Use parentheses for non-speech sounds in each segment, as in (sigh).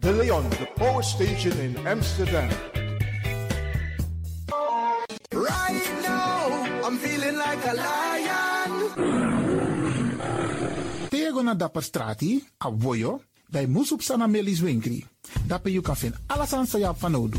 De Leon, the power station in Amsterdam. Right now, I'm feeling like a lion. Tego na dapper strati, a voyo, bij Moesop Sana Melis Winkri. Dapper you kan vinden alles aan Sayap van Odu.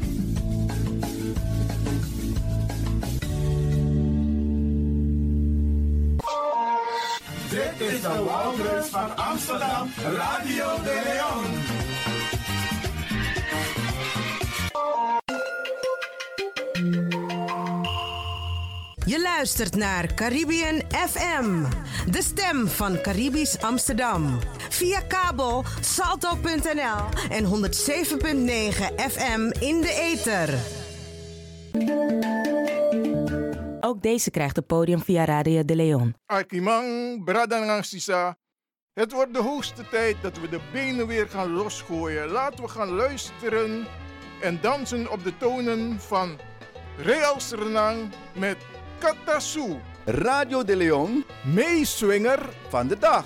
Van Amsterdam, Radio de Leon. Je luistert naar Caribbean FM, de stem van Caribisch Amsterdam. Via kabel salto.nl en 107.9 FM in de ether. Ook deze krijgt het podium via Radio de Leon. Akimang, Bradangang Sisa. Het wordt de hoogste tijd dat we de benen weer gaan losgooien. Laten we gaan luisteren en dansen op de tonen van Real Sernang met Katasu. Radio de Leon, meeswinger van de dag.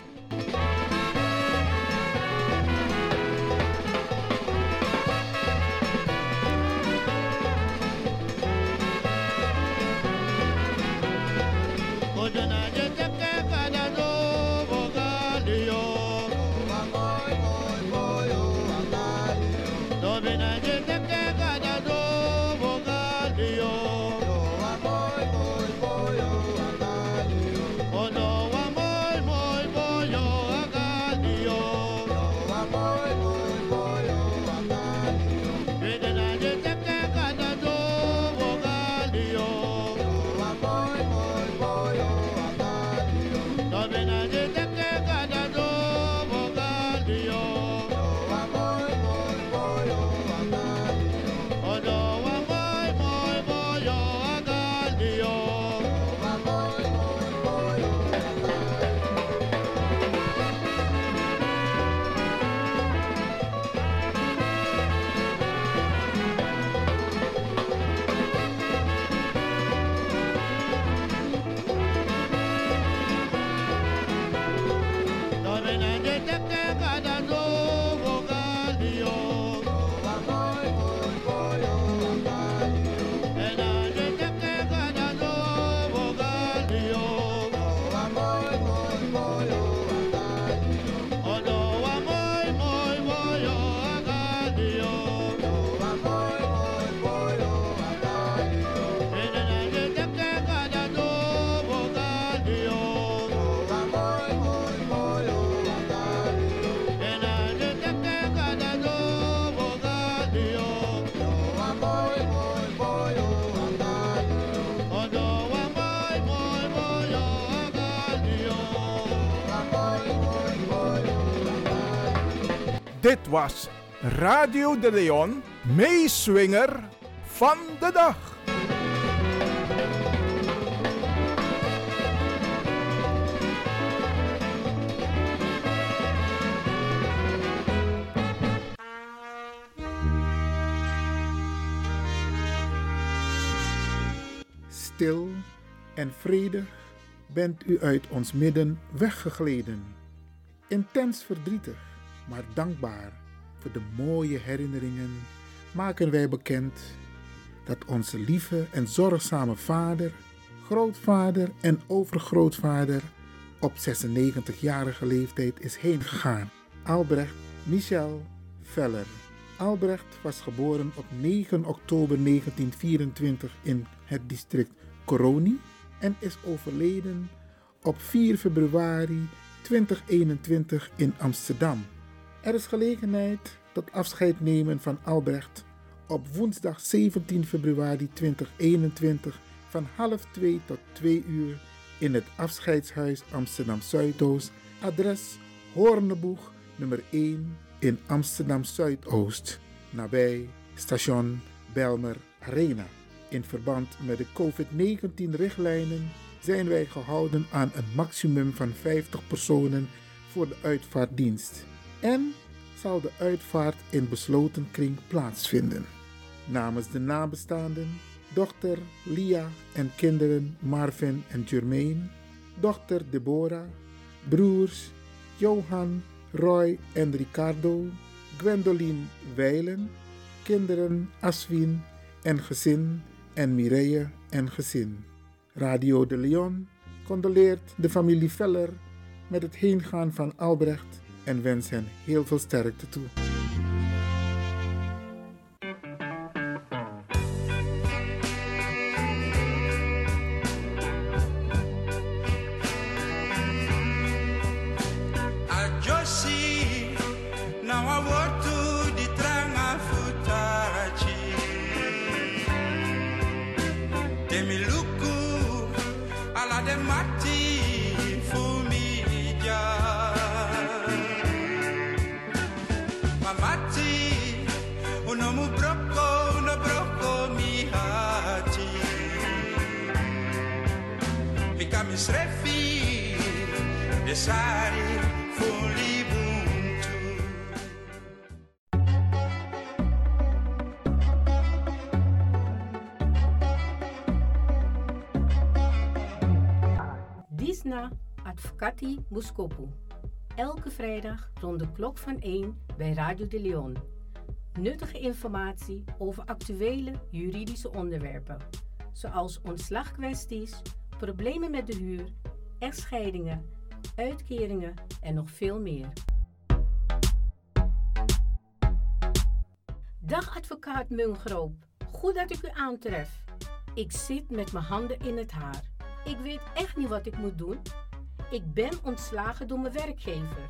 Dit was Radio de Leon, meeswinger van de dag. Stil en vredig bent u uit ons midden weggegleden. Intens verdrietig, maar dankbaar voor de mooie herinneringen maken wij bekend dat onze lieve en zorgzame vader, grootvader en overgrootvader op 96-jarige leeftijd is heengegaan. Albrecht Michel Veller. Albrecht was geboren op 9 oktober 1924 in het district Coroni en is overleden op 4 februari 2021 in Amsterdam. Er is gelegenheid tot afscheid nemen van Albrecht op woensdag 17 februari 2021 van half 2 tot 2 uur in het afscheidshuis Amsterdam Zuidoost, adres Hoorneboeg nummer 1 in Amsterdam Zuidoost, nabij station Belmer Arena. In verband met de COVID-19-richtlijnen zijn wij gehouden aan een maximum van 50 personen voor de uitvaartdienst. En zal de uitvaart in besloten kring plaatsvinden. Namens de nabestaanden, dochter Lia en kinderen Marvin en Jermaine, dochter Deborah, broers Johan, Roy en Ricardo, Gwendoline Weilen, kinderen Aswin en gezin en Mireille en gezin. Radio de Leon condoleert de familie Veller met het heengaan van Albrecht en wens hen heel veel sterkte toe. Rond de klok van 1 bij Radio de Leon. Nuttige informatie over actuele juridische onderwerpen, zoals ontslagkwesties, problemen met de huur, echtscheidingen, uitkeringen en nog veel meer. Dag advocaat Mungroop, goed dat ik u aantref. Ik zit met mijn handen in het haar. Ik weet echt niet wat ik moet doen. Ik ben ontslagen door mijn werkgever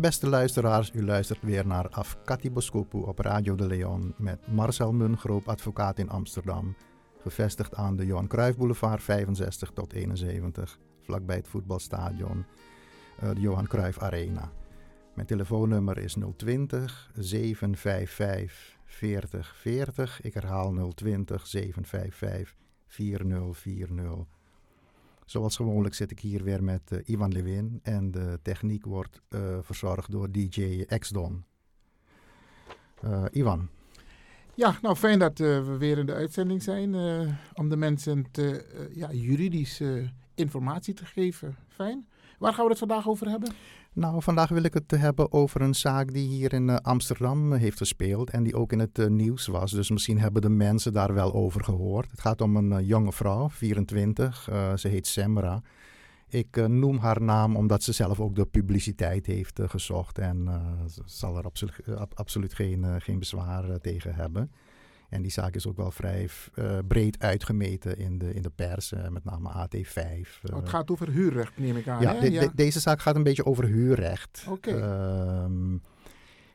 Beste luisteraars, u luistert weer naar Afkati Boskopu op Radio de Leon met Marcel Mungroop, advocaat in Amsterdam. Gevestigd aan de Johan Cruijff Boulevard 65 tot 71, vlakbij het voetbalstadion, uh, de Johan Cruijff Arena. Mijn telefoonnummer is 020 755 40 40. Ik herhaal 020 755 4040. Zoals gewoonlijk zit ik hier weer met uh, Ivan Lewin en de techniek wordt uh, verzorgd door DJ X-Don. Uh, Ivan. Ja, nou fijn dat we weer in de uitzending zijn om de mensen te, ja, juridische informatie te geven. Fijn. Waar gaan we het vandaag over hebben? Nou, vandaag wil ik het hebben over een zaak die hier in uh, Amsterdam heeft gespeeld en die ook in het uh, nieuws was. Dus misschien hebben de mensen daar wel over gehoord. Het gaat om een jonge vrouw, 24. ze heet Semra. Ik noem haar naam omdat ze zelf ook de publiciteit heeft gezocht en ze zal er absolu absoluut geen, geen bezwaar tegen hebben. En die zaak is ook wel vrij uh, breed uitgemeten in de, in de pers, uh, met name AT5. Uh. Oh, het gaat over huurrecht, neem ik aan. Ja, de, ja. De, deze zaak gaat een beetje over huurrecht. Oké. Okay. Ehm,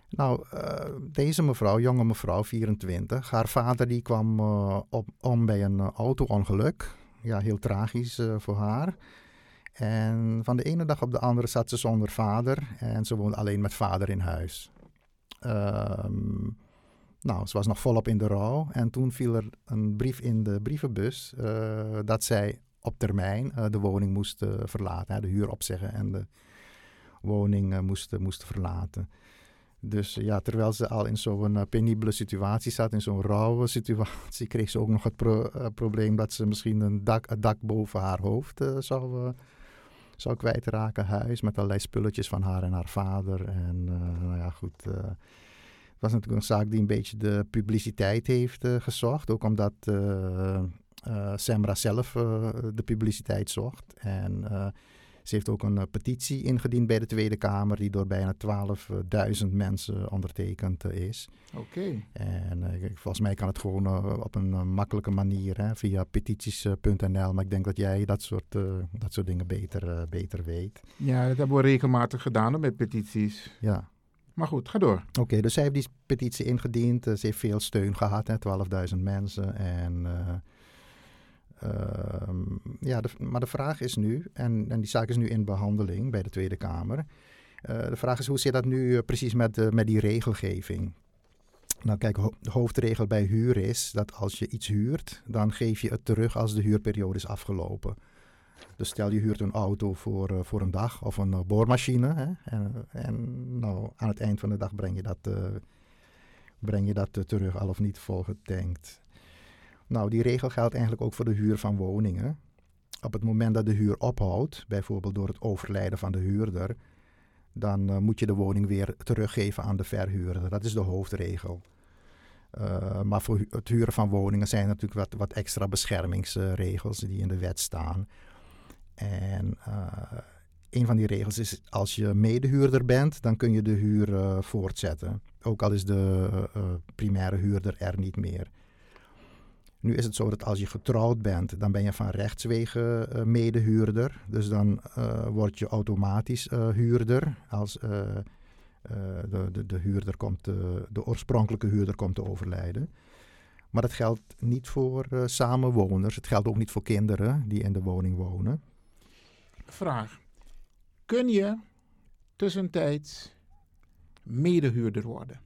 nou, deze mevrouw, jonge mevrouw, 24, haar vader die kwam op, om bij een auto-ongeluk. Ja, heel tragisch voor haar. En van de ene dag op de andere zat ze zonder vader en ze woonde alleen met vader in huis. Um, nou, ze was nog volop in de rouw en toen viel er een brief in de brievenbus uh, dat zij op termijn uh, de woning moest uh, verlaten, de huur opzeggen en de woning moest, moest verlaten. Dus ja, terwijl ze al in zo'n penibele situatie zat, in zo'n rauwe (laughs) situatie, kreeg ze ook nog het pro probleem dat ze misschien een dak, dak boven haar hoofd zou zou kwijtraken, huis, met allerlei spulletjes van haar en haar vader. En nou ja, goed. Was natuurlijk een zaak die een beetje de publiciteit heeft uh, gezocht. Ook omdat uh, Semra zelf de publiciteit zocht. En ze heeft ook een petitie ingediend bij de Tweede Kamer, die door bijna 12.000 mensen ondertekend is. Oké. En uh, volgens mij kan het gewoon op een makkelijke manier hè, via petities.nl. Maar ik denk dat jij dat soort, dat soort dingen beter, beter weet. Ja, dat hebben we regelmatig gedaan met petities. Ja. Maar goed, ga door. Oké, dus zij heeft die petitie ingediend. ze heeft veel steun gehad, 12.000 mensen. En uh, ja, de, maar de vraag is nu, en, en die zaak is nu in behandeling bij de Tweede Kamer. Uh, de vraag is hoe zit dat nu precies met, met die regelgeving? Nou kijk, de hoofdregel bij huur is dat als je iets huurt, dan geef je het terug als de huurperiode is afgelopen. Dus stel je huurt een auto voor, voor een dag of een boormachine. Hè, en, en nou, aan het eind van de dag breng je dat, breng je dat terug, al of niet volgetankt. Nou, die regel geldt eigenlijk ook voor de huur van woningen. Op het moment dat de huur ophoudt, bijvoorbeeld door het overlijden van de huurder, dan moet je de woning weer teruggeven aan de verhuurder. Dat is de hoofdregel. Maar voor het huren van woningen zijn natuurlijk wat, wat extra beschermingsregels die in de wet staan. En uh, een van die regels is als je medehuurder bent, dan kun je de huur voortzetten. Ook al is de primaire huurder er niet meer. Nu is het zo dat als je getrouwd bent, dan ben je van rechtswege uh, medehuurder. Dus dan uh, word je automatisch uh, huurder. Als de, de, de, huurder komt, de oorspronkelijke huurder komt te overlijden. Maar dat geldt niet voor samenwoners. Het geldt ook niet voor kinderen die in de woning wonen. Vraag. Kun je tussentijds medehuurder worden?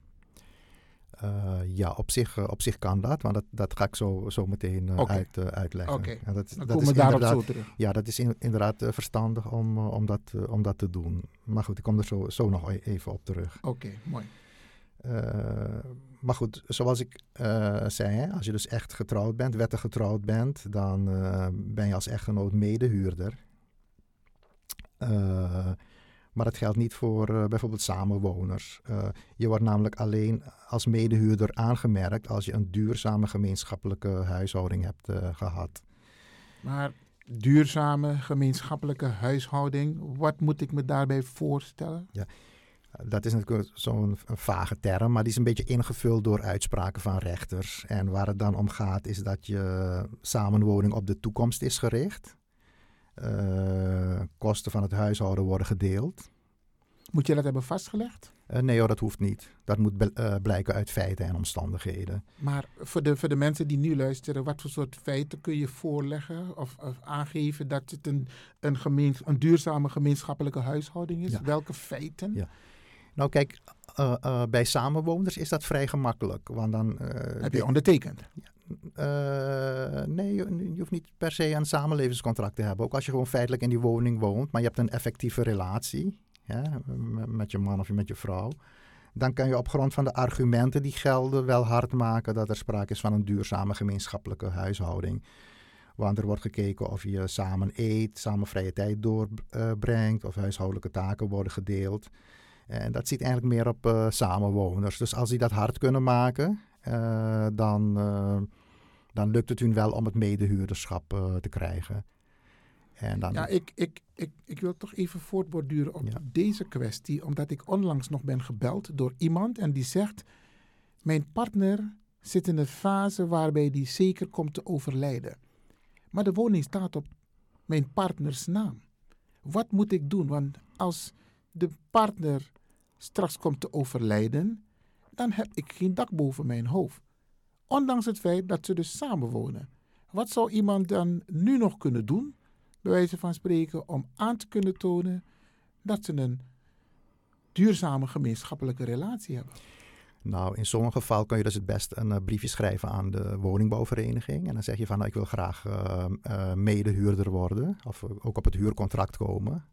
Uh, ja, op zich, uh, op zich kan dat, want dat, dat ga ik zo, zo meteen uh, okay. uit, uitleggen. Oké, okay. ja, dat, dan dat we daarop zo terug. Ja, dat is in, inderdaad verstandig om, om, dat, om dat te doen. Maar goed, ik kom er zo, zo nog e-, even op terug. Oké, okay, mooi. maar goed, zoals ik zei, als je dus echt getrouwd bent, wettig getrouwd bent, dan ben je als echtgenoot medehuurder. Maar dat geldt niet voor uh, bijvoorbeeld samenwoners. Uh, je wordt namelijk alleen als medehuurder aangemerkt als je een duurzame gemeenschappelijke huishouding hebt gehad. Maar duurzame gemeenschappelijke huishouding, wat moet ik me daarbij voorstellen? Ja, dat is natuurlijk zo'n vage term, maar die is een beetje ingevuld door uitspraken van rechters. En waar het dan om gaat is dat je samenwoning op de toekomst is gericht. Uh, kosten van het huishouden worden gedeeld. Moet je dat hebben vastgelegd? Uh, nee hoor, dat hoeft niet. Dat moet uh, blijken uit feiten en omstandigheden. Maar voor de, voor de mensen die nu luisteren, wat voor soort feiten kun je voorleggen of, of aangeven dat het een, een, een duurzame gemeenschappelijke huishouding is? Ja. Welke feiten? Ja. Nou kijk, bij samenwoners is dat vrij gemakkelijk. Want dan, Heb je ondertekend? Ja. Uh, nee, je, hoeft niet per se een samenlevingscontract te hebben. Ook als je gewoon feitelijk in die woning woont, maar je hebt een effectieve relatie ja, met je man of met je vrouw. Dan kan je op grond van de argumenten die gelden wel hard maken dat er sprake is van een duurzame gemeenschappelijke huishouding. Want er wordt gekeken of je samen eet, samen vrije tijd doorbrengt, of huishoudelijke taken worden gedeeld. En dat ziet eigenlijk meer op uh, samenwoners. Dus als die dat hard kunnen maken, dan, uh, dan lukt het hun wel om het medehuurderschap uh, te krijgen. En dan... Ja, ik, ik, ik, ik wil toch even voortborduren op ja. deze kwestie, omdat ik onlangs nog ben gebeld door iemand en die zegt: Mijn partner zit in een fase waarbij die zeker komt te overlijden. Maar de woning staat op mijn partners naam. Wat moet ik doen? Want als de partner straks komt te overlijden, dan heb ik geen dak boven mijn hoofd. Ondanks het feit dat ze dus samenwonen. Wat zou iemand dan nu nog kunnen doen, bij wijze van spreken, om aan te kunnen tonen dat ze een duurzame gemeenschappelijke relatie hebben? Nou, in sommige gevallen kun je dus het best een uh, briefje schrijven aan de woningbouwvereniging. En dan zeg je van, nou, ik wil graag uh, uh, medehuurder worden. Of ook op het huurcontract komen.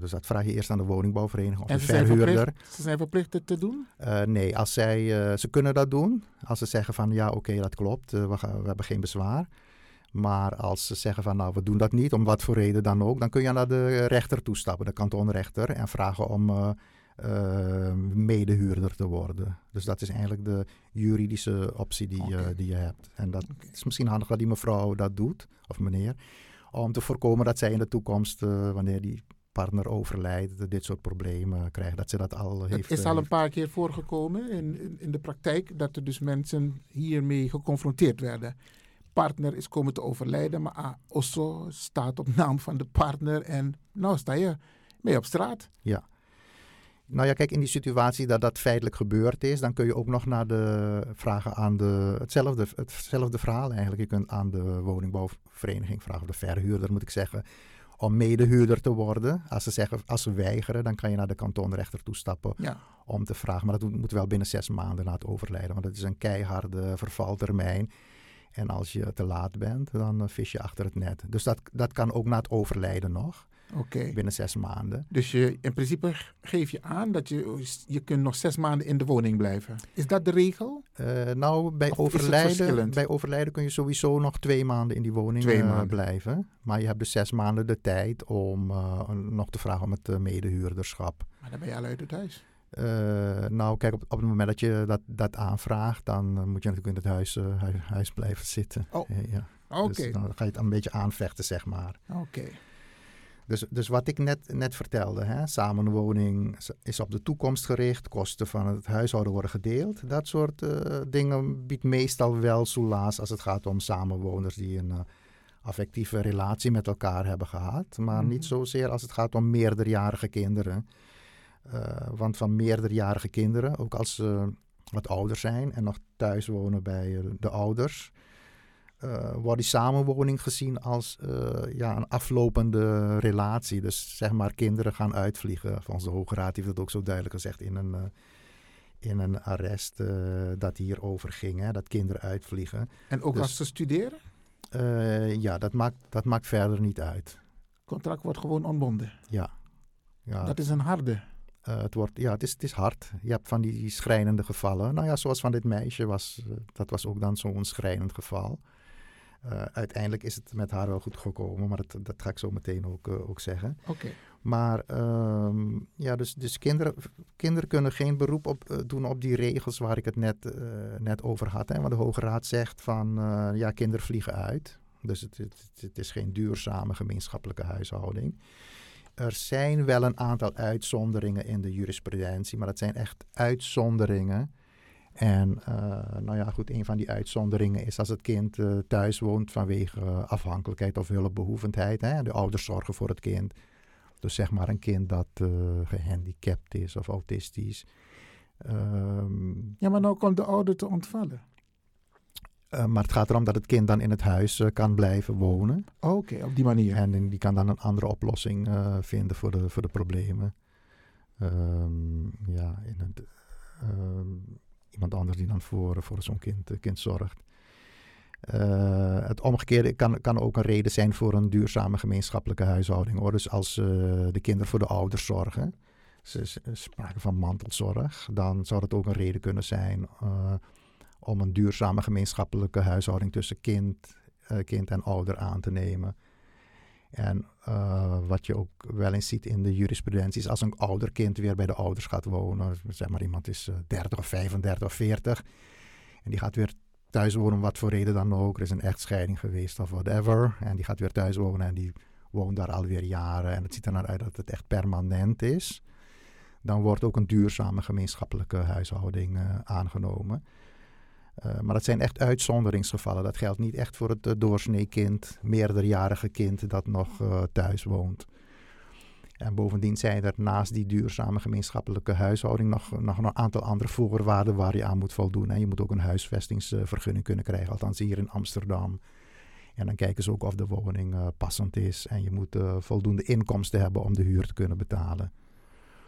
Dus dat vraag je eerst aan de woningbouwvereniging of en de verhuurder. ze zijn verplicht het te doen? nee, als zij, ze kunnen dat doen. Als ze zeggen van, ja, oké, okay, dat klopt. we, gaan, we hebben geen bezwaar. Maar als ze zeggen van nou, we doen dat niet, om wat voor reden dan ook, dan kun je naar de rechter toestappen, de kantonrechter, en vragen om medehuurder te worden. Dus dat is eigenlijk de juridische optie die, okay. die je hebt. En dat okay. is misschien handig dat die mevrouw dat doet, of meneer, om te voorkomen dat zij in de toekomst, wanneer die partner overlijdt, dit soort problemen krijgt. Dat ze dat al heeft. Het is al een paar keer voorgekomen in, in, in de praktijk dat er dus mensen hiermee geconfronteerd werden partner is komen te overlijden, maar Osso staat op naam van de partner en nou sta je mee op straat. Ja. Nou ja, kijk, in die situatie dat dat feitelijk gebeurd is, dan kun je ook nog naar de vragen aan de, hetzelfde, hetzelfde verhaal eigenlijk. Je kunt aan de woningbouwvereniging vragen, of de verhuurder moet ik zeggen, om medehuurder te worden. Als ze zeggen, als ze weigeren, dan kan je naar de kantonrechter toestappen ja. om te vragen. Maar dat moet wel binnen zes maanden na het overlijden, want dat is een keiharde vervaltermijn. En als je te laat bent, dan vis je achter het net. Dus dat, dat kan ook na het overlijden nog. Okay. Binnen zes maanden. Dus je, in principe geef je aan dat je, je kunt nog zes maanden in de woning blijven. Is dat de regel? Uh, nou, bij overlijden, bij overlijden kun je sowieso nog twee maanden in die woning uh, blijven. Maar je hebt dus zes maanden de tijd om uh, nog te vragen om het medehuurderschap. Maar dan ben je al uit het huis. Uh, nou, kijk, op, op het moment dat je dat, dat aanvraagt, dan uh, moet je natuurlijk in het huis, uh, huis, huis, blijven zitten. Oh, ja. oké. Okay. Dus dan ga je het een beetje aanvechten, zeg maar. Oké. Okay. Dus, dus wat ik net, net vertelde, hè, samenwoning is op de toekomst gericht, kosten van het huishouden worden gedeeld. Dat soort dingen biedt meestal wel soelaas als het gaat om samenwoners die een affectieve relatie met elkaar hebben gehad. Maar mm. niet zozeer als het gaat om meerderjarige kinderen. Uh, want van meerderjarige kinderen, ook als ze wat ouder zijn en nog thuis wonen bij de ouders, wordt die samenwoning gezien als uh, ja, een aflopende relatie. Dus zeg maar, kinderen gaan uitvliegen. Volgens de Hoge Raad heeft dat ook zo duidelijk gezegd in een, in een arrest dat hierover ging, hè, dat kinderen uitvliegen. En ook dus, als ze studeren? ja, dat maakt, dat maakt verder niet uit. Het contract wordt gewoon ontbonden? Ja. ja. Dat is een harde. Uh, het, wordt, ja, het, is, het is hard. Je hebt van die schrijnende gevallen. Nou ja, zoals van dit meisje was, dat was ook dan zo'n schrijnend geval. Uh, uiteindelijk is het met haar wel goed gekomen, maar dat, dat ga ik zo meteen ook, ook zeggen. Oké. Maar um, ja, dus, dus kinderen, kinderen kunnen geen beroep op, doen op die regels waar ik het net, net over had. Hè? Want de Hoge Raad zegt van ja, kinderen vliegen uit. Dus het, het, het is geen duurzame gemeenschappelijke huishouding. Er zijn wel een aantal uitzonderingen in de jurisprudentie, maar dat zijn echt uitzonderingen. En uh, nou ja, goed, een van die uitzonderingen is als het kind uh, thuis woont vanwege uh, afhankelijkheid of hulpbehoevendheid. Hè? De ouders zorgen voor het kind. Dus zeg maar een kind dat gehandicapt is of autistisch. Um, ja, maar nou komt de ouder te ontvallen. Maar het gaat erom dat het kind dan in het huis kan blijven wonen. Oké, okay, op die manier. En die kan dan een andere oplossing vinden voor de, voor de problemen. Um, ja, in het, um, iemand anders die dan voor, voor zo'n kind, kind zorgt. het omgekeerde kan, kan ook een reden zijn voor een duurzame gemeenschappelijke huishouding. Hoor. Dus als de kinderen voor de ouders zorgen, ze, spraken van mantelzorg, dan zou dat ook een reden kunnen zijn om een duurzame gemeenschappelijke huishouding tussen kind, kind en ouder aan te nemen. En uh, wat je ook wel eens ziet in de jurisprudentie is als een ouder kind weer bij de ouders gaat wonen. Zeg maar iemand is uh, 30 of 35 of 40 en die gaat weer thuis wonen, wat voor reden dan ook. Er is een echtscheiding geweest of whatever. En die gaat weer thuis wonen en die woont daar alweer jaren. En het ziet er naar uit dat het echt permanent is. Dan wordt ook een duurzame gemeenschappelijke huishouding uh, aangenomen. Uh, maar dat zijn echt uitzonderingsgevallen. Dat geldt niet echt voor het uh, doorsnee kind, meerderjarige kind dat nog uh, thuis woont. En bovendien zijn er naast die duurzame gemeenschappelijke huishouding nog, nog een aantal andere voorwaarden waar je aan moet voldoen. En je moet ook een huisvestingsvergunning kunnen krijgen, althans hier in Amsterdam. En dan kijken ze ook of de woning passend is. En je moet voldoende inkomsten hebben om de huur te kunnen betalen.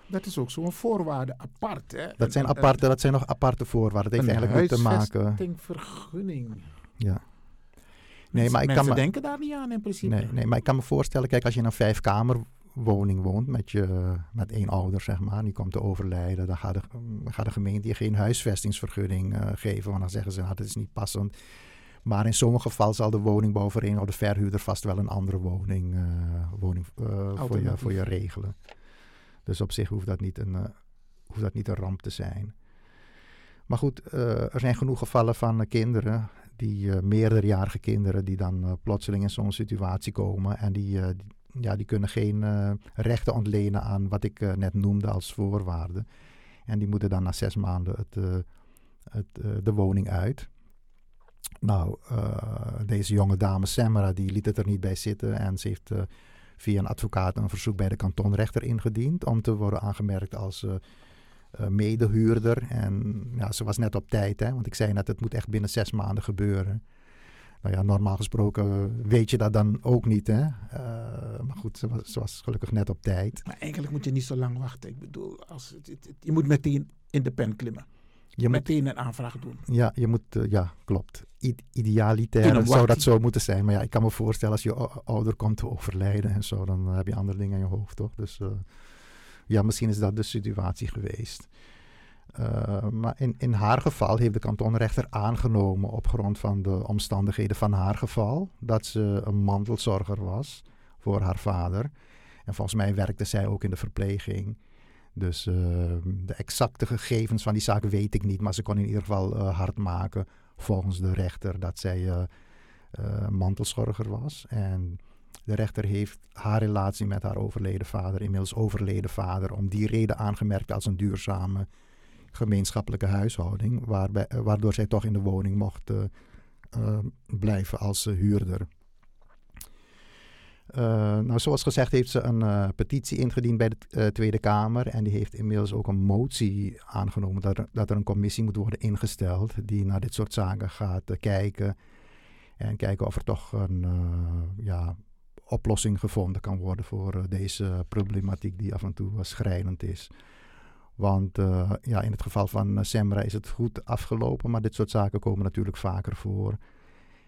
Dat is ook zo'n voorwaarde apart. Hè? Dat zijn, aparte, dat zijn nog aparte voorwaarden. Het heeft eigenlijk niet te maken. Een vergunning. Ja. Nee, maar ik kan me, denken daar niet aan in principe. Nee, nee, maar ik kan me voorstellen, kijk, als je in een vijfkamerwoning woont met, je, met één ouder, zeg maar, die komt te overlijden, dan gaat de, gaat de gemeente je geen huisvestingsvergunning uh, geven, want dan zeggen ze, nou, dat is niet passend. Maar in sommige gevallen zal de woningbouwvereniging of de verhuurder vast wel een andere woning, uh, woning uh, voor, je, voor je regelen. Dus op zich hoeft dat niet een, uh, hoeft dat niet een ramp te zijn. Maar goed, uh, er zijn genoeg gevallen van uh, kinderen, die meerderjarige kinderen, die dan plotseling in zo'n situatie komen. En die, die, ja, die kunnen geen rechten ontlenen aan wat ik net noemde als voorwaarden. En die moeten dan na zes maanden het, het, de woning uit. Nou, deze jonge dame Semra, die liet het er niet bij zitten en ze heeft via een advocaat een verzoek bij de kantonrechter ingediend om te worden aangemerkt als uh, uh, medehuurder. En ja, ze was net op tijd, hè, want ik zei net, het moet echt binnen zes maanden gebeuren. Nou ja, normaal gesproken weet je dat dan ook niet, hè. Uh, maar goed, ze was, ze was, gelukkig net op tijd. Maar eigenlijk moet je niet zo lang wachten. Ik bedoel, als je moet meteen in de pen klimmen je meteen moet, een aanvraag doen. Ja, je moet, uh, ja klopt. I idealitair zou dat zo moeten zijn. Maar ja, ik kan me voorstellen als je ouder komt te overlijden en zo, dan heb je andere dingen in je hoofd, toch? Dus uh, ja, misschien is dat de situatie geweest. Uh, maar in, in haar geval heeft de kantonrechter aangenomen op grond van de omstandigheden van haar geval dat ze een mantelzorger was voor haar vader. En volgens mij werkte zij ook in de verpleging. Dus uh, de exacte gegevens van die zaak weet ik niet. Maar ze kon in ieder geval uh, hard maken volgens de rechter dat zij uh, mantelzorger was. En de rechter heeft haar relatie met haar overleden vader, inmiddels overleden vader, om die reden aangemerkt als een duurzame gemeenschappelijke huishouding. Waarbij, waardoor zij toch in de woning mocht blijven als huurder. Uh, nou, zoals gezegd heeft ze een uh, petitie ingediend bij de uh, Tweede Kamer. En die heeft inmiddels ook een motie aangenomen dat er, dat er een commissie moet worden ingesteld. Die naar dit soort zaken gaat kijken. En kijken of er toch een ja, oplossing gevonden kan worden voor deze problematiek die af en toe schrijnend is. Want ja, in het geval van Semra is het goed afgelopen. Maar dit soort zaken komen natuurlijk vaker voor.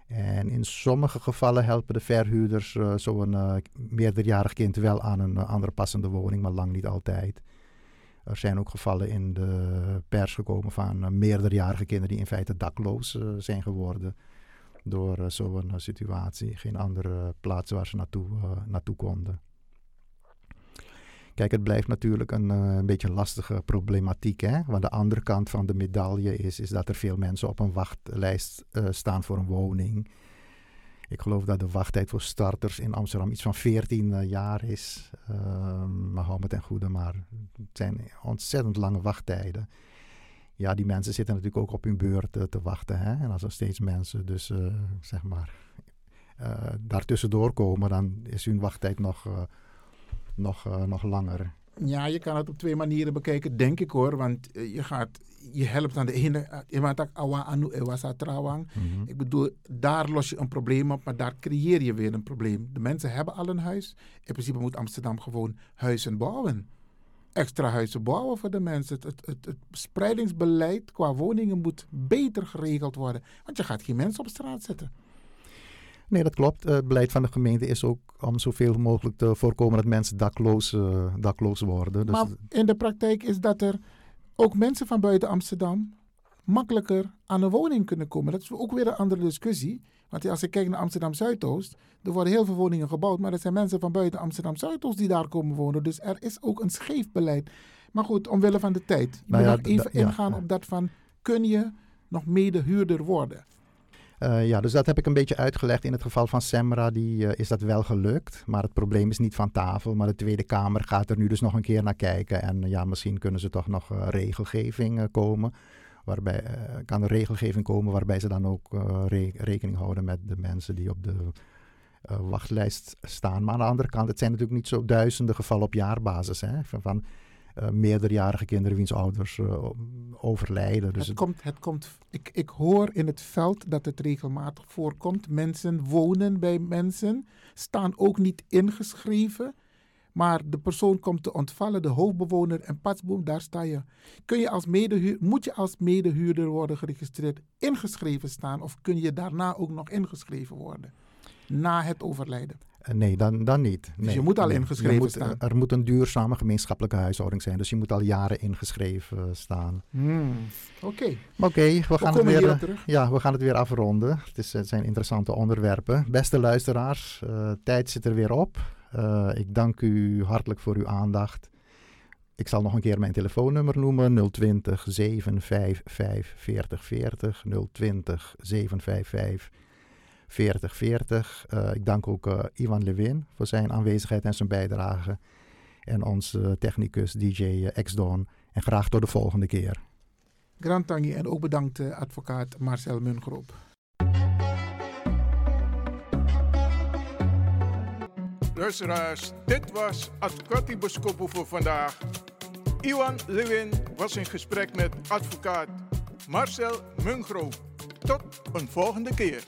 En in sommige gevallen helpen de verhuurders uh, zo'n uh, meerderjarig kind wel aan een uh, andere passende woning, maar lang niet altijd. Er zijn ook gevallen in de pers gekomen van meerderjarige kinderen die in feite dakloos zijn geworden door zo'n situatie. Geen andere plaats waar ze naartoe, naartoe konden. Kijk, het blijft natuurlijk een, uh, een beetje lastige problematiek. Hè? Want de andere kant van de medaille is, is dat er veel mensen op een wachtlijst uh, staan voor een woning. Ik geloof dat de wachttijd voor starters in Amsterdam iets van 14 uh, eh, jaar is. maar hou me ten goede, maar het zijn ontzettend lange wachttijden. Ja, die mensen zitten natuurlijk ook op hun beurt te wachten. Hè? En als er steeds mensen dus, zeg maar, daartussendoor komen, dan is hun wachttijd nog nog, uh, nog langer. Ja, je kan het op twee manieren bekijken, denk ik hoor. Want uh, je, gaat, je helpt aan de ene. Mm Ik bedoel, daar los je een probleem op, maar daar creëer je weer een probleem. De mensen hebben al een huis. In principe moet Amsterdam gewoon huizen bouwen. Extra huizen bouwen voor de mensen. Het, het, het, het spreidingsbeleid qua woningen moet beter geregeld worden. Want je gaat geen mensen op straat zetten. Nee, dat klopt. Het beleid van de gemeente is ook om zoveel mogelijk te voorkomen dat mensen dakloos, uh, dakloos worden. Dus maar in de praktijk is dat er ook mensen van buiten Amsterdam makkelijker aan een woning kunnen komen. Dat is ook weer een andere discussie. Want als ik kijk naar Amsterdam Zuidoost, er worden heel veel woningen gebouwd, maar er zijn mensen van buiten Amsterdam Zuidoost die daar komen wonen. Dus er is ook een scheef beleid. Maar goed, omwille van de tijd. Ik nou wil nog even ingaan op dat van, kun je nog mede huurder worden? Uh, ja, dus dat heb ik een beetje uitgelegd. In het geval van Semra die, uh, is dat wel gelukt. Maar het probleem is niet van tafel. Maar de Tweede Kamer gaat er nu dus nog een keer naar kijken. En ja, misschien kunnen ze toch nog regelgeving komen. waarbij eh, kan er regelgeving komen waarbij ze dan ook eh, re- rekening houden met de mensen die op de eh, wachtlijst staan. Maar aan de andere kant, het zijn natuurlijk niet zo duizenden gevallen op jaarbasis. Hè, van, van eh, meerderjarige kinderen wiens ouders eh, overlijden. Dus het, komt, het komt, ik, ik hoor in het veld dat het regelmatig voorkomt. Mensen wonen bij mensen, staan ook niet ingeschreven. Maar de persoon komt te ontvallen, de hoofdbewoner en patsboom, daar sta je. Kun je als medehuur, moet je als medehuurder worden geregistreerd, ingeschreven staan of kun je daarna ook nog ingeschreven worden? Na het overlijden. Eh, Nee, dan, dan niet. Dus Nee, je moet al ingeschreven moet, staan. Er moet een duurzame gemeenschappelijke huishouding zijn. Dus je moet al jaren ingeschreven staan. Hmm, Oké. Oké, we, gaan het weer, eh, terug. ja, we gaan het weer afronden. Het, is, het zijn interessante onderwerpen. Beste luisteraars, eh, tijd zit er weer op. Eh, ik dank u hartelijk voor uw aandacht. Ik zal nog een keer mijn telefoonnummer noemen. 020 755 4040. 020 755 4040. Eh, ik dank ook eh, Ivan Lewin voor zijn aanwezigheid en zijn bijdrage. En onze technicus DJ X-Don. En graag tot de volgende keer. Grand Tangi en ook bedankt eh, advocaat Marcel Mungroop. Luisteraars, dit was Advocati Boskopo voor vandaag. Iwan Lewin was in gesprek met advocaat Marcel Mungro. Tot een volgende keer.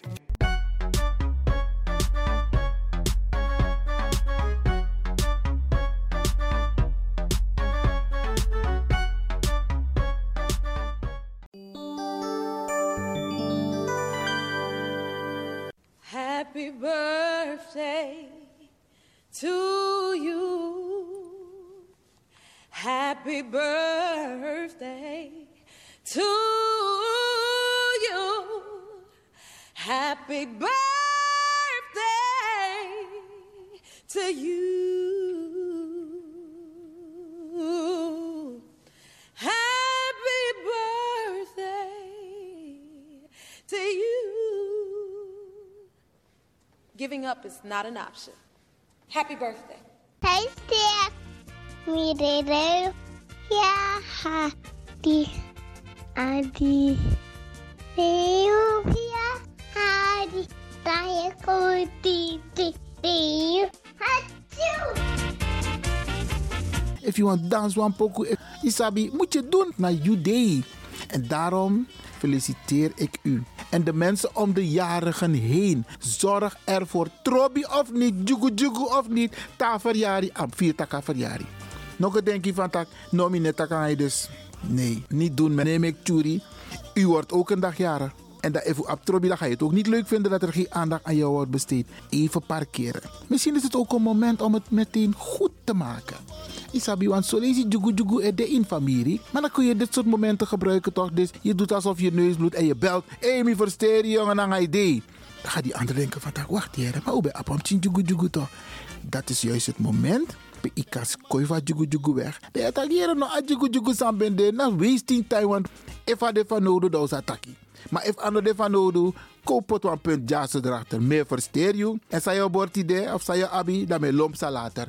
Up is not an option. Happy birthday. Hey, Steph. Mirero. Ja, hadi. Adi. Ja, hadi. Titi. Eeuw. Hatsjoe. If you want dance one poco, Isabi, moet je doen naar you day. En daarom feliciteer ik u. En de mensen om de jarigen heen. Zorg ervoor. Trobi of niet, jugu jugu of niet. Ta verjari, am vier taka verjari. Nog een denkje van tak, nomi net tak aan je dus. Nee, niet doen. Neem ik. U wordt ook een dag jarig. En dat even op Trobi, dan ga je het ook niet leuk vinden dat er geen aandacht aan jou wordt besteed. Even parkeren. Misschien is het ook een moment om het meteen goed te maken. Isabi, want zo lees je jugu jugu de in familie. Maar dan kun je dit soort momenten gebruiken toch? Dus je doet alsof je neus bloedt en je belt. Mi versteer jongen, dan ga je idee. Dan gaat die ander denken van, wacht hier, maar hoe ben je op jugu jugu toch? Dat is juist het moment. Bij ikas koi van jugu jugu weg. De attackeren no a jugu jugu san bende. Na wasting time, want if de is attackie. Maar if ander de nodig, koop het punt jazz erachter. Meer versteer je. En zij je idee of zij je abi, dan met lomp later.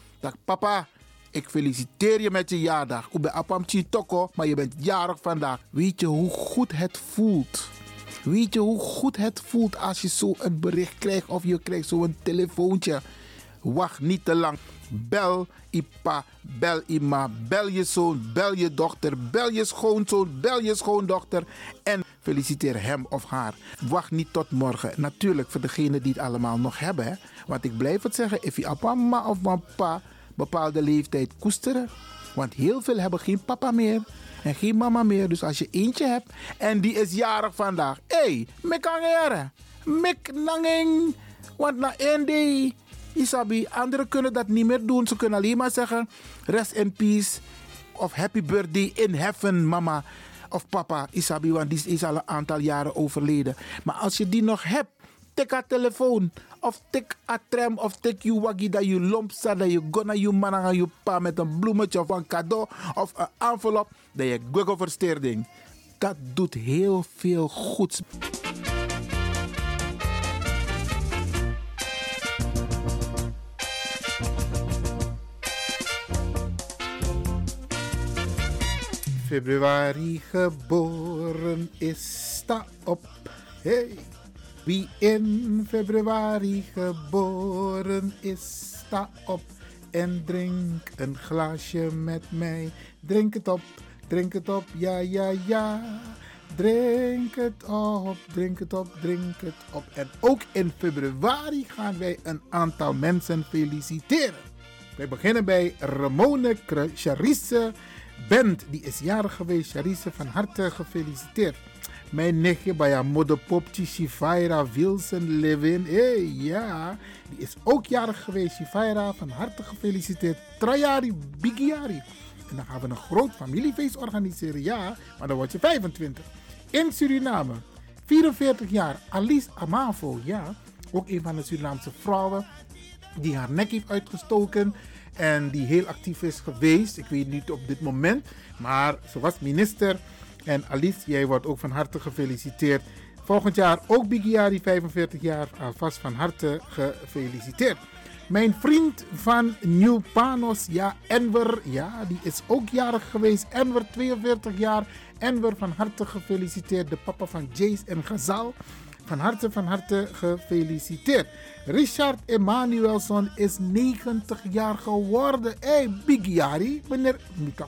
Dag papa. Ik feliciteer je met je jaardag. Ik ben Apam Toko, maar je bent jarig vandaag. Weet je hoe goed het voelt? Weet je hoe goed het voelt als je zo een bericht krijgt of je krijgt zo'n telefoontje? Wacht niet te lang. Bel Ipa, bel Ima, bel je zoon, bel je dochter, bel je schoonzoon, bel je schoondochter en feliciteer hem of haar. Wacht niet tot morgen. Natuurlijk voor degenen die het allemaal nog hebben. Hè? Want ik blijf het zeggen, if je papa of papa bepaalde leeftijd koesteren. Want heel veel hebben geen papa meer en geen mama meer. Dus als je eentje hebt en die is jarig vandaag. Hé, hey, mek angere. Mek nangeng. Want na één day, Isabi, anderen kunnen dat niet meer doen. Ze kunnen alleen maar zeggen, rest in peace. Of happy birthday in heaven, mama. Of papa Isabi, want die is al een aantal jaren overleden. Maar als je die nog hebt, tik haar telefoon. Of tik a tram, of tik je waggie dat je lomp staat, dat je gonna je man aan je pa met een bloemetje of een cadeau of een envelop, dat je Google versteerding. Dat doet heel veel goeds. Februari geboren is, sta op. Hey. Wie in februari geboren is, sta op en drink een glaasje met mij. Drink het op, drink het op, ja, ja, ja. Drink het op, drink het op, drink het op. En ook in februari gaan wij een aantal mensen feliciteren. Wij beginnen bij Ramone Charisse Bent. Die is jarig geweest. Charisse, van harte gefeliciteerd. Mijn nichtje bij haar moederpopje Shifaira Wilson Levin. Hé, hey, ja. Die is ook jarig geweest. Shifaira, van harte gefeliciteerd. Trajari, Bigiari. En dan gaan we een groot familiefeest organiseren. Ja, maar dan word je 25. In Suriname. 44 jaar. Alice Amavo. Ja, ook een van de Surinaamse vrouwen die haar nek heeft uitgestoken. En die heel actief is geweest. Ik weet niet op dit moment. Maar ze was minister. En Alice, jij wordt ook van harte gefeliciteerd. Volgend jaar ook Bigiari, 45 jaar. Alvast van harte gefeliciteerd. Mijn vriend van Nieuw Panos, ja, Enver, ja, die is ook jarig geweest. Enver, 42 jaar. Enver, van harte gefeliciteerd. De papa van Jace en Gazal. Van harte, van harte gefeliciteerd. Richard Emanuelson is 90 jaar geworden. Hey, Big Jari, meneer,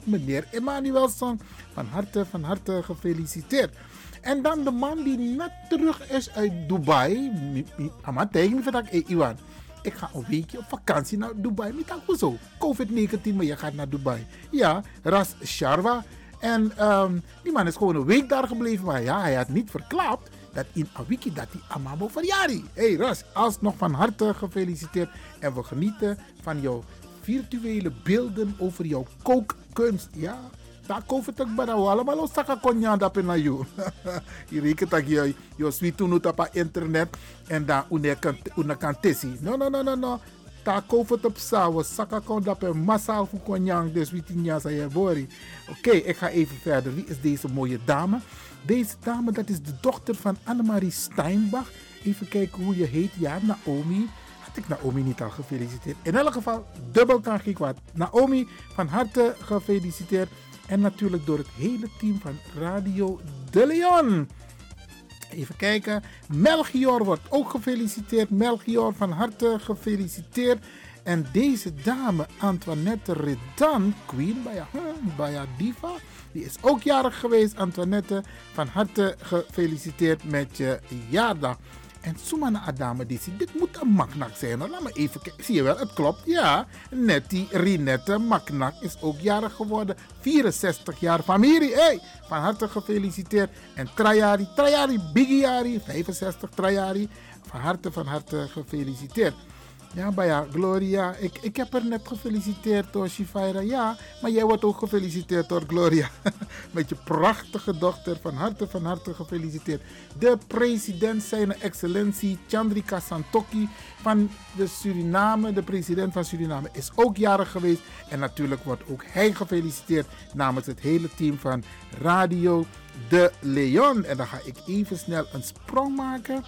meneer Emanuelson. Van harte, van harte gefeliciteerd. En dan de man die net terug is uit Dubai. Ama tegen Iwan. Ik ga een weekje op vakantie naar Dubai. Met zo. COVID-19, maar je gaat naar Dubai. Ja, Ras Sharwa. En um, die man is gewoon een week daar gebleven. Maar ja, hij had niet verklapt dat in Awiki dat die Amabo verjari. Hey Ras, alsnog van harte gefeliciteerd. En we genieten van jouw virtuele beelden over jouw kookkunst. Ja, daar ik ook bij allemaal los saka konya dat na you. (laughs) Je rekent dat je je sweet op internet en daar una kan. No no no no no. Koop het op sawa saka kon dat massaal voor konyang dus wie tien jaar. Oké, ik ga even verder. Wie is deze mooie dame? Deze dame, dat is de dochter van Annemarie Steinbach. Even kijken hoe je heet. Ja, Naomi. Had ik Naomi niet al gefeliciteerd? In elk geval, dubbel kan ik. Naomi, van harte gefeliciteerd. En natuurlijk door het hele team van Radio De Leon. Even kijken. Melchior wordt ook gefeliciteerd. Melchior, van harte gefeliciteerd. En deze dame, Antoinette Redan, Queen bij Baya Diva die is ook jarig geweest. Antoinette, van harte gefeliciteerd met je jaardag. En Sumana Adame, die ziet, dit moet een maknak zijn. Laat me even kijken. Zie je wel, het klopt. Ja, Nettie Rinette Maknak is ook jarig geworden. 64 jaar familie. Hey, van harte gefeliciteerd. En Trajari, Trajari, Bigiari, 65 Trajari. Van harte, van harte gefeliciteerd. Ja, maar ja, Gloria, ik, ik heb er net gefeliciteerd door Shifaira. Ja, maar jij wordt ook gefeliciteerd door Gloria. (laughs) Met je prachtige dochter. Van harte, van harte gefeliciteerd. De president, zijn excellentie Chandrika Santoki van de Suriname, de president van Suriname, is ook jarig geweest. En natuurlijk wordt ook hij gefeliciteerd namens het hele team van Radio De Leon. En dan ga ik even snel een sprong maken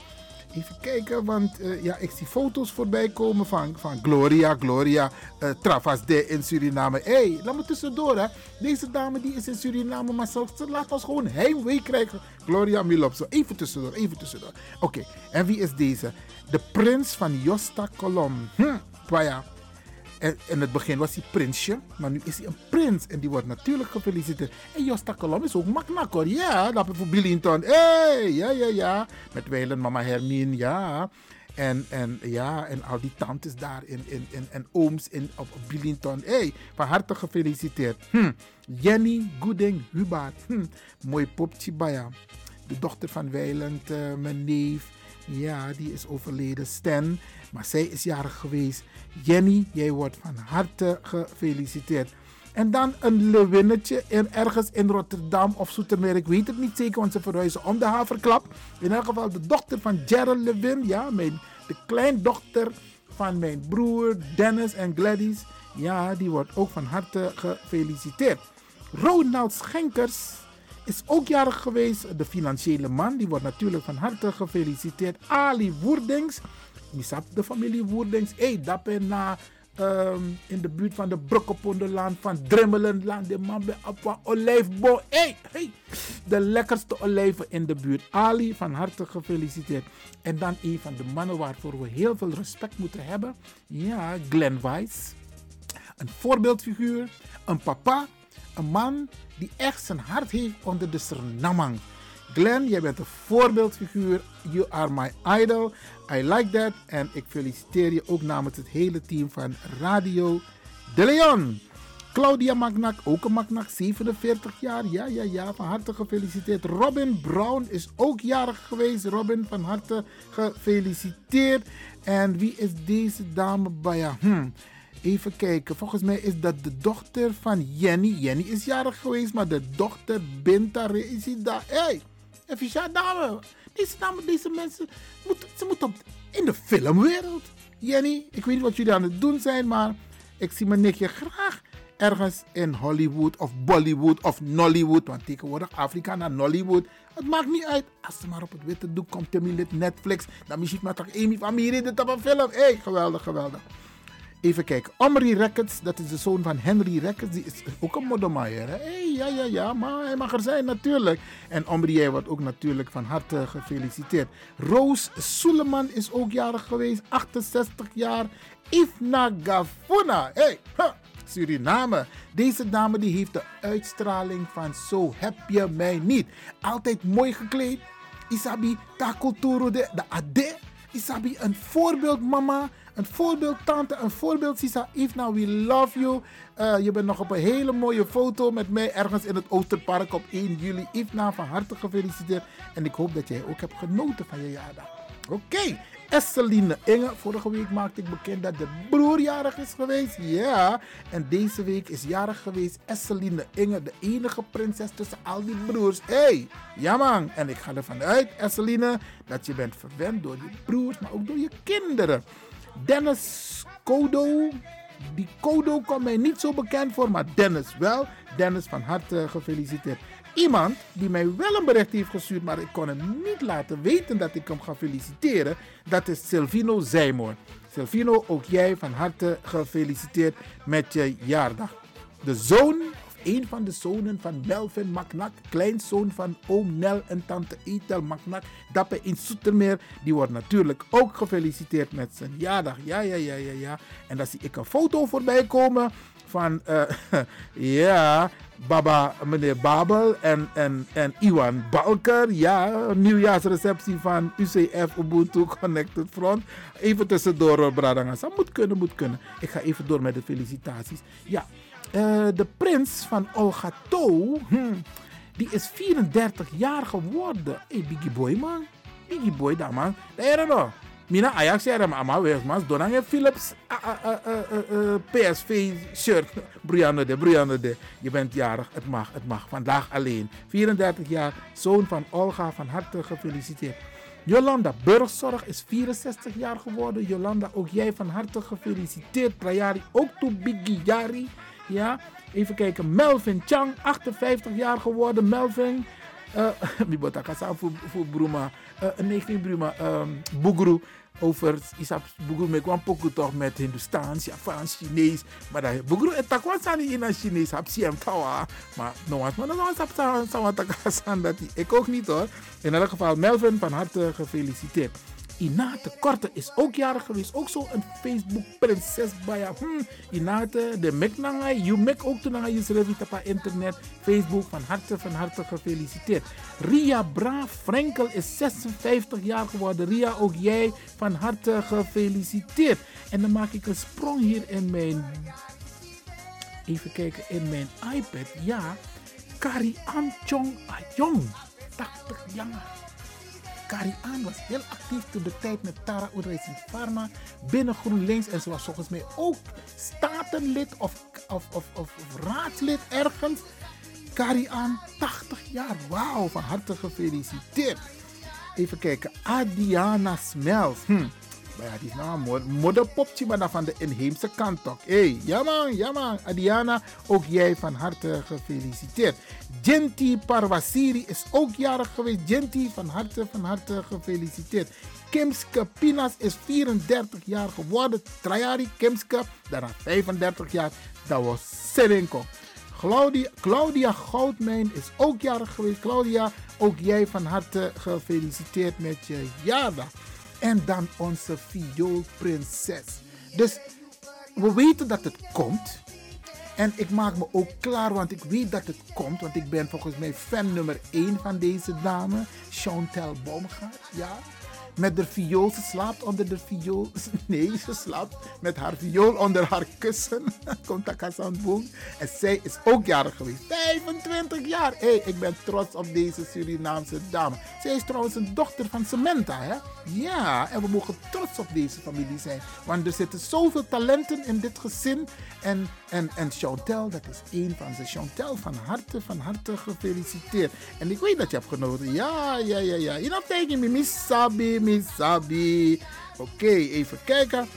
Even kijken, want uh, ja, ik zie foto's voorbij komen van, van Gloria, Gloria uh, Travas de in Suriname. Hé, hey, laat me tussendoor hè. Deze dame die is in Suriname, maar ze, laat ons gewoon heimwee krijgen. Gloria Milopso. Even tussendoor, even tussendoor. Oké, en wie is deze? De prins van Josta Kolom. Hm. In het begin was hij prinsje, maar nu is hij een prins. En die wordt natuurlijk gefeliciteerd. En Josta Kolom is ook maknak hoor. Ja, dat voor Billington. Hey, ja, ja, ja. Met Weilen, mama Hermine, ja. En, en, ja, en al die tantes daar in, in, in, en ooms in, op, op Billington. Hey, van harte gefeliciteerd. Hm. Jenny Goeding Hubaert. Hm. Mooi popje baya. De dochter van Weiland, uh, mijn neef. Ja, die is overleden. Stan. Maar zij is jarig geweest. Jenny, jij wordt van harte gefeliciteerd. En dan een lewinnetje in, ergens in Rotterdam of Zoetermeer. Ik weet het niet zeker, want ze verhuizen om de haverklap. In elk geval de dochter van Gerald Lewin. Ja, mijn, de kleindochter van mijn broer Dennis en Gladys. Ja, die wordt ook van harte gefeliciteerd. Ronald Schenkers is ook jarig geweest. De financiële man, die wordt natuurlijk van harte gefeliciteerd. Ali Woerdings, misap de familie Woerdings. Hey, ben na um, in de buurt van de Brokkeponderland, van Dremmelenland, de man bij Appa Olijfboom. Hey, hey, de lekkerste olijven in de buurt. Ali, van harte gefeliciteerd. En dan een van de mannen waarvoor we heel veel respect moeten hebben. Ja, Glenn Weiss. Een voorbeeldfiguur, een papa, een man die echt zijn hart heeft onder de Sernamang. Glenn, jij bent een voorbeeldfiguur. You are my idol. I like that. En ik feliciteer je ook namens het hele team van Radio De Leon. Claudia Magnak, ook een Magnak, 47 jaar. Ja, ja, ja, van harte gefeliciteerd. Robin Brown is ook jarig geweest. Robin, van harte gefeliciteerd. En wie is deze dame bij je? Hm. Even kijken, volgens mij is dat de dochter van Jenny. Jenny is jarig geweest, maar de dochter Binta is daar. Hey, even dame. Deze dame, deze mensen, moeten, ze moeten in de filmwereld. Jenny, ik weet niet wat jullie aan het doen zijn, maar ik zie mijn nichtje graag ergens in Hollywood of Bollywood of Nollywood. Want tegenwoordig Afrika naar Nollywood. Het maakt niet uit. Als ze maar op het witte doek komt, Timmy Netflix. Dan misschien maar toch Amy van Miri dit op een film. Hé, hey, geweldig, geweldig. Even kijken. Omri Records, dat is de zoon van Henry Records. Die is ook een moddermaier. Hey, ja, ja, ja, maar hij mag er zijn natuurlijk. En Omri, jij wordt ook natuurlijk van harte gefeliciteerd. Roos Suleman is ook jarig geweest. 68 jaar. Ifna Gafuna. Hey, Suriname. Deze dame die heeft de uitstraling van zo heb je mij niet. Altijd mooi gekleed. Isabi, ta culturo de, de ade. Isabi, een voorbeeld mama. Een voorbeeld tante, een voorbeeld Sisa Ifna, we love you. Uh, je bent nog op een hele mooie foto met mij ergens in het Oosterpark op 1 juli. Ifna, van harte gefeliciteerd. En ik hoop dat jij ook hebt genoten van je jaardag. Oké, okay. Esseline Inge. Vorige week maakte ik bekend dat de broer jarig is geweest. Ja, en deze week is jarig geweest Esseline Inge. De enige prinses tussen al die broers. Hé, hey, ja. En ik ga ervan uit, Esseline, dat je bent verwend door je broers, maar ook door je kinderen. Dennis Kodo. Die Kodo komt mij niet zo bekend voor, maar Dennis wel. Dennis van harte gefeliciteerd. Iemand die mij wel een bericht heeft gestuurd, maar ik kon hem niet laten weten dat ik hem ga feliciteren. Dat is Silvino Zijmoor. Silvino, ook jij van harte gefeliciteerd met je jaardag. De zoon een van de zonen van Melvin Maknak, kleinzoon van oom Nel en tante Etel Maknak, Dappe in Soetermeer, die wordt natuurlijk ook gefeliciteerd met zijn jaardag. Ja, ja, ja, ja, ja. En dan zie ik een foto voorbij komen van, uh, (laughs) ja, Baba, meneer Babel en, en, en Iwan Balker. Ja, nieuwjaarsreceptie van UCF Ubuntu Connected Front. Even tussendoor, Bradangasa. Moet kunnen, moet kunnen. Ik ga even door met de felicitaties. Ja, uh, de prins van Olgato, hmm, die is 34 jaar geworden. Hey, Biggie Boy, man. Biggie Boy, daar, man. Daar nog. Mina Ajax zei maar ama wees mas donang Philips PSV shirt. Brianne de, Brianne de. Je bent jarig, het mag, het mag. Vandaag alleen. 34 jaar, zoon van Olga, van harte gefeliciteerd. Jolanda Burgzorg is 64 jaar geworden. Jolanda, ook jij van harte gefeliciteerd. Trajari, ook toe Biggie Jari. Ja, even kijken. Melvin Chang, 58 jaar geworden. Melvin. (laughs) Uh, voor, voor Bruma. Uh, 19 Bruma. Um, Bugru. Over Isap Bugru me kwam poku toch met Hindustaans, Japans, Chinees. Maar dat Bugru en takwa sani in het Chinees. Hap si hem tawa. Maar no was maar dan was takwa dat Ik ook niet hoor. In elk geval Melvin van harte gefeliciteerd. Inate Korte is ook jarig geweest. Ook zo een Facebook-prinses bij hmm, Inate, de Meknanga, je mek ook toen je schreef op internet. Facebook, van harte, van harte gefeliciteerd. Ria Bra Frenkel is 56 jaar geworden. Ria, ook jij van harte gefeliciteerd. En dan maak ik een sprong hier in mijn. Even kijken, in mijn iPad. Ja, Kari Chong Ayong. 80 jaar. Karian was heel actief toen de tijd met Tara Oedreis Pharma binnen GroenLinks. En ze was volgens mij ook statenlid of, of, of, of, raadslid ergens. Karian, 80 jaar. Wauw, van harte gefeliciteerd. Even kijken. Adiana Smels. Hm. Maar ja, die is nou een modderpopje, maar dan van de inheemse kant toch. Hé, hey, ja man. Adiana, ook jij van harte gefeliciteerd. Genti Parwasiri is ook jarig geweest. Genti, van harte, van harte gefeliciteerd. Kimske Pinas is 34 jaar geworden. Trajari Kimske, daarna 35 jaar. Dat was Serenko. Claudia, Claudia Goudmijn is ook jarig geweest. Claudia, ook jij van harte gefeliciteerd met je jaardag. En dan onze vioolprinses. Dus we weten dat het komt. En ik maak me ook klaar, want ik weet dat het komt. Want ik ben volgens mij fan nummer 1 van deze dame. Chantal Baumgart, ja met de viool. Ze slaapt onder de viool. (laughs) Nee, ze slaapt met haar viool onder haar kussen. (laughs) Komt boom. En zij is ook jarig geweest. 25 jaar. Hey, ik ben trots op deze Surinaamse dame. Zij is trouwens een dochter van Samantha, hè? Ja, en we mogen trots op deze familie zijn. Want er zitten zoveel talenten in dit gezin. En, en, en Chantel, dat is één van ze. Chantel, van harte, van harte gefeliciteerd. En ik weet dat je hebt genoten. Ja, ja, ja, ja. Je know, tegen me, Miss Sabi. Oké, even kijken.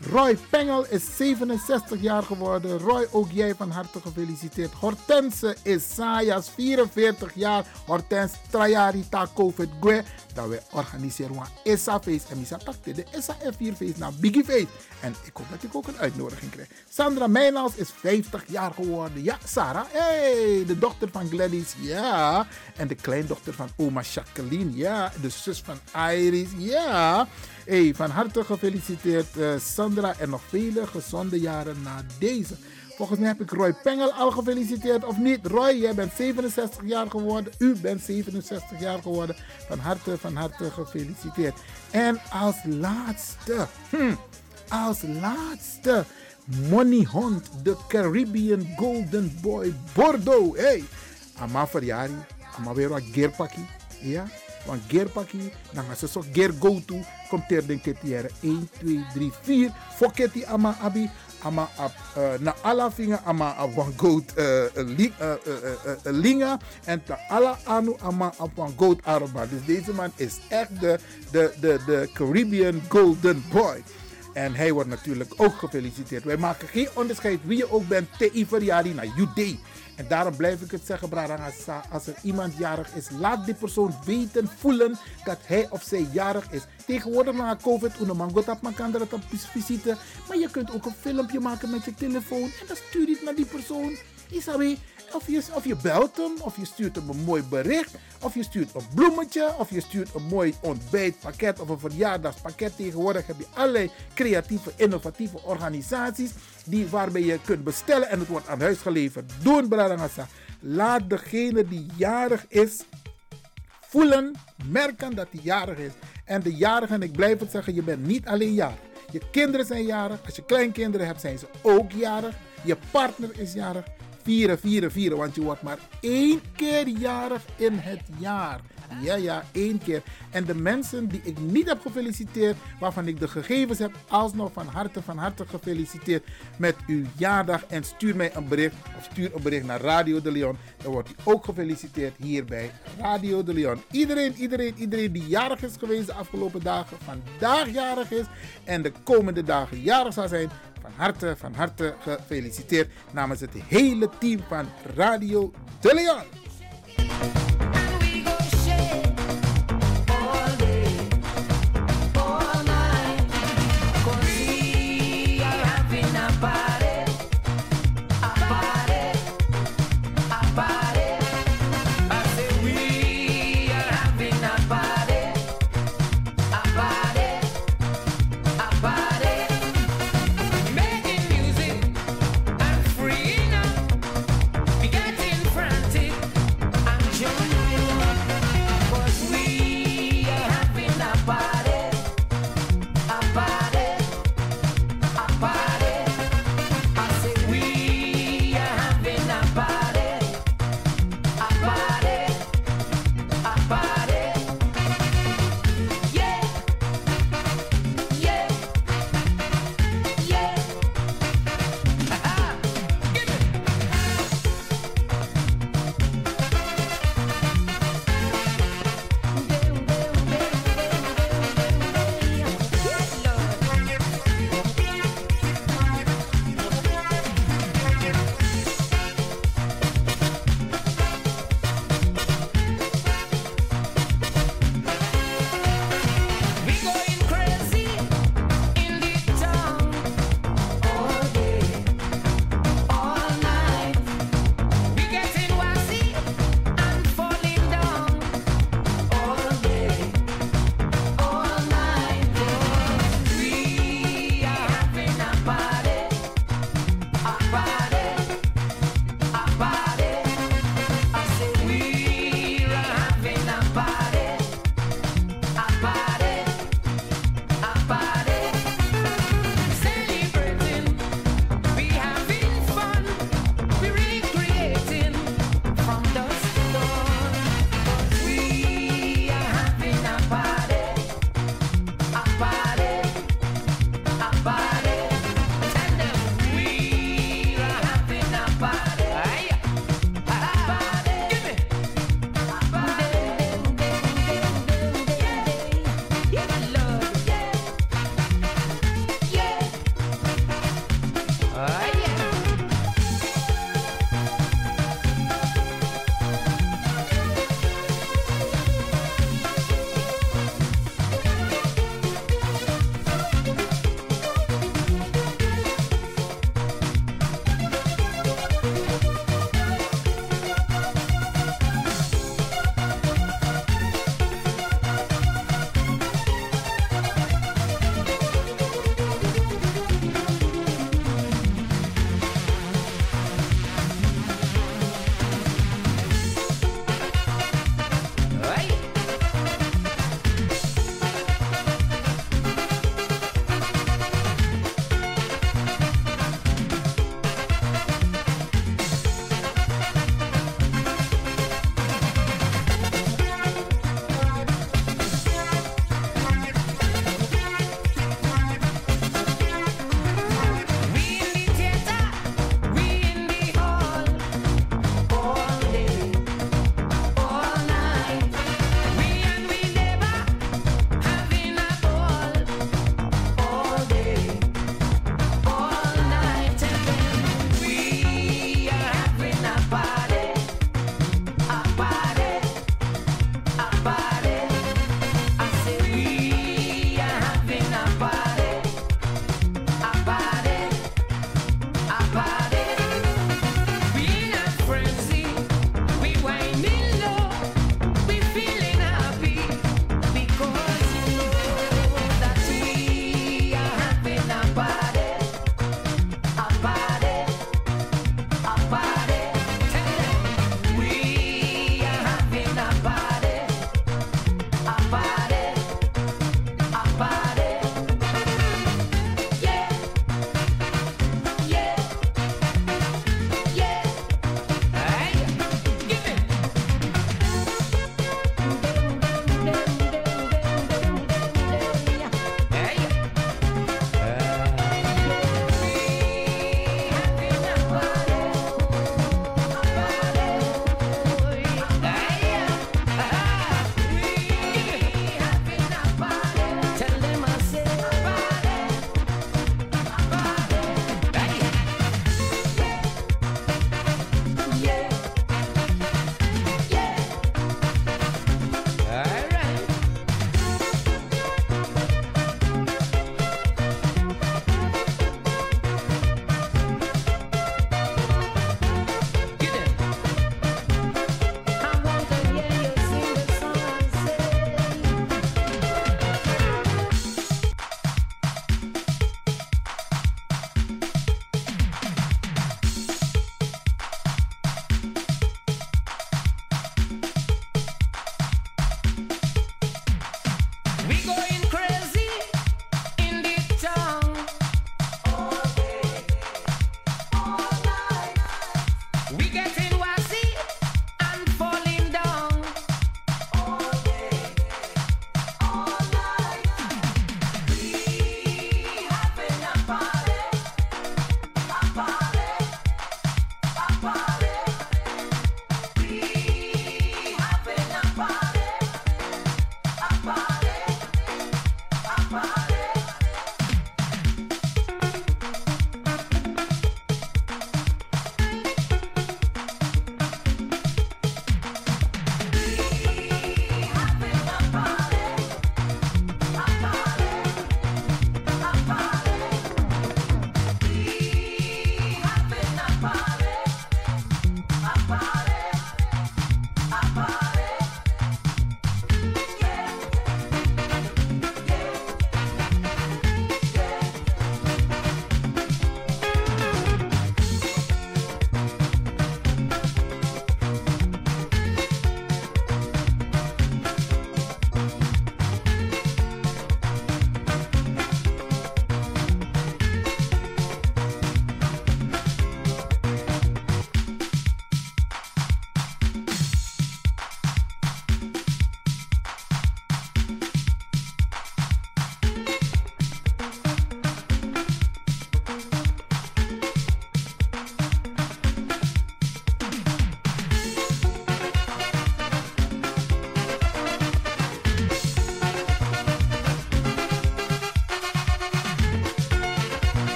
Roy Pengel is 67 jaar geworden. Roy, ook jij van harte gefeliciteerd. Hortense Isaias, 44 jaar. Hortense Trajari ta COVID Gwe. Dat we organiseren een ISA feest. En Misa pakte de ISA F4 feest naar Biggie Feest. En ik hoop dat ik ook een uitnodiging krijg. Sandra Meijnals is 50 jaar geworden. Ja, Sarah. Hey, de dochter van Gladys. Ja. En de kleindochter van oma Jacqueline. Ja. De zus van Iris. Ja. Hey, van harte gefeliciteerd uh, Sandra en nog vele gezonde jaren na deze. Volgens mij heb ik Roy Pengel al gefeliciteerd of niet. Roy, jij bent 67 jaar geworden. U bent 67 jaar geworden. Van harte, van harte gefeliciteerd. En als laatste, hm, als laatste, Money Hunt, de Caribbean Golden Boy Bordeaux. Hey, ama verjari, ama weer wat gearpakkie. Ja, want gearpakkie, dan gaan ze zo gear go to. Komt er denk ik 1, 2, 3, 4. Foketi ama abi ama uh, na ala finga ama ap wan goat uh, li, linga en ta ala anu ama ap wan goat arba. Dus deze man is echt de, de, de, de Caribbean Golden Boy. En hij wordt natuurlijk ook gefeliciteerd. Wij maken geen onderscheid wie je ook bent. Te Iveriari naar Judee. En daarom blijf ik het zeggen, Brarangasa. Als er iemand jarig is, laat die persoon weten, voelen dat hij of zij jarig is. Tegenwoordig na COVID, una mangot op kan er op visite. Maar je kunt ook een filmpje maken met je telefoon. En dan stuur je het naar die persoon. Isabi, of je, of je belt hem, of je stuurt hem een mooi bericht, of je stuurt een bloemetje, of je stuurt een mooi ontbijtpakket of een verjaardagspakket. Tegenwoordig heb je allerlei creatieve, innovatieve organisaties die, waarbij je kunt bestellen en het wordt aan huis geleverd. Doen, Bradangasa. Laat degene die jarig is voelen, merken dat hij jarig is. En de jarige, en ik blijf het zeggen, je bent niet alleen jarig. Je kinderen zijn jarig. Als je kleinkinderen hebt, zijn ze ook jarig. Je partner is jarig vieren, vieren, vieren. Want je wordt maar één keer jarig in het jaar. Ja, ja, één keer. En de mensen die ik niet heb gefeliciteerd, waarvan ik de gegevens heb, alsnog van harte, van harte gefeliciteerd met uw jaardag. En stuur mij een bericht of stuur een bericht naar Radio de Leon. Dan wordt u ook gefeliciteerd hier bij Radio de Leon. Iedereen, iedereen, iedereen die jarig is geweest de afgelopen dagen, vandaag jarig is en de komende dagen jarig zal zijn, van harte, van harte gefeliciteerd namens het hele team van Radio De Leon.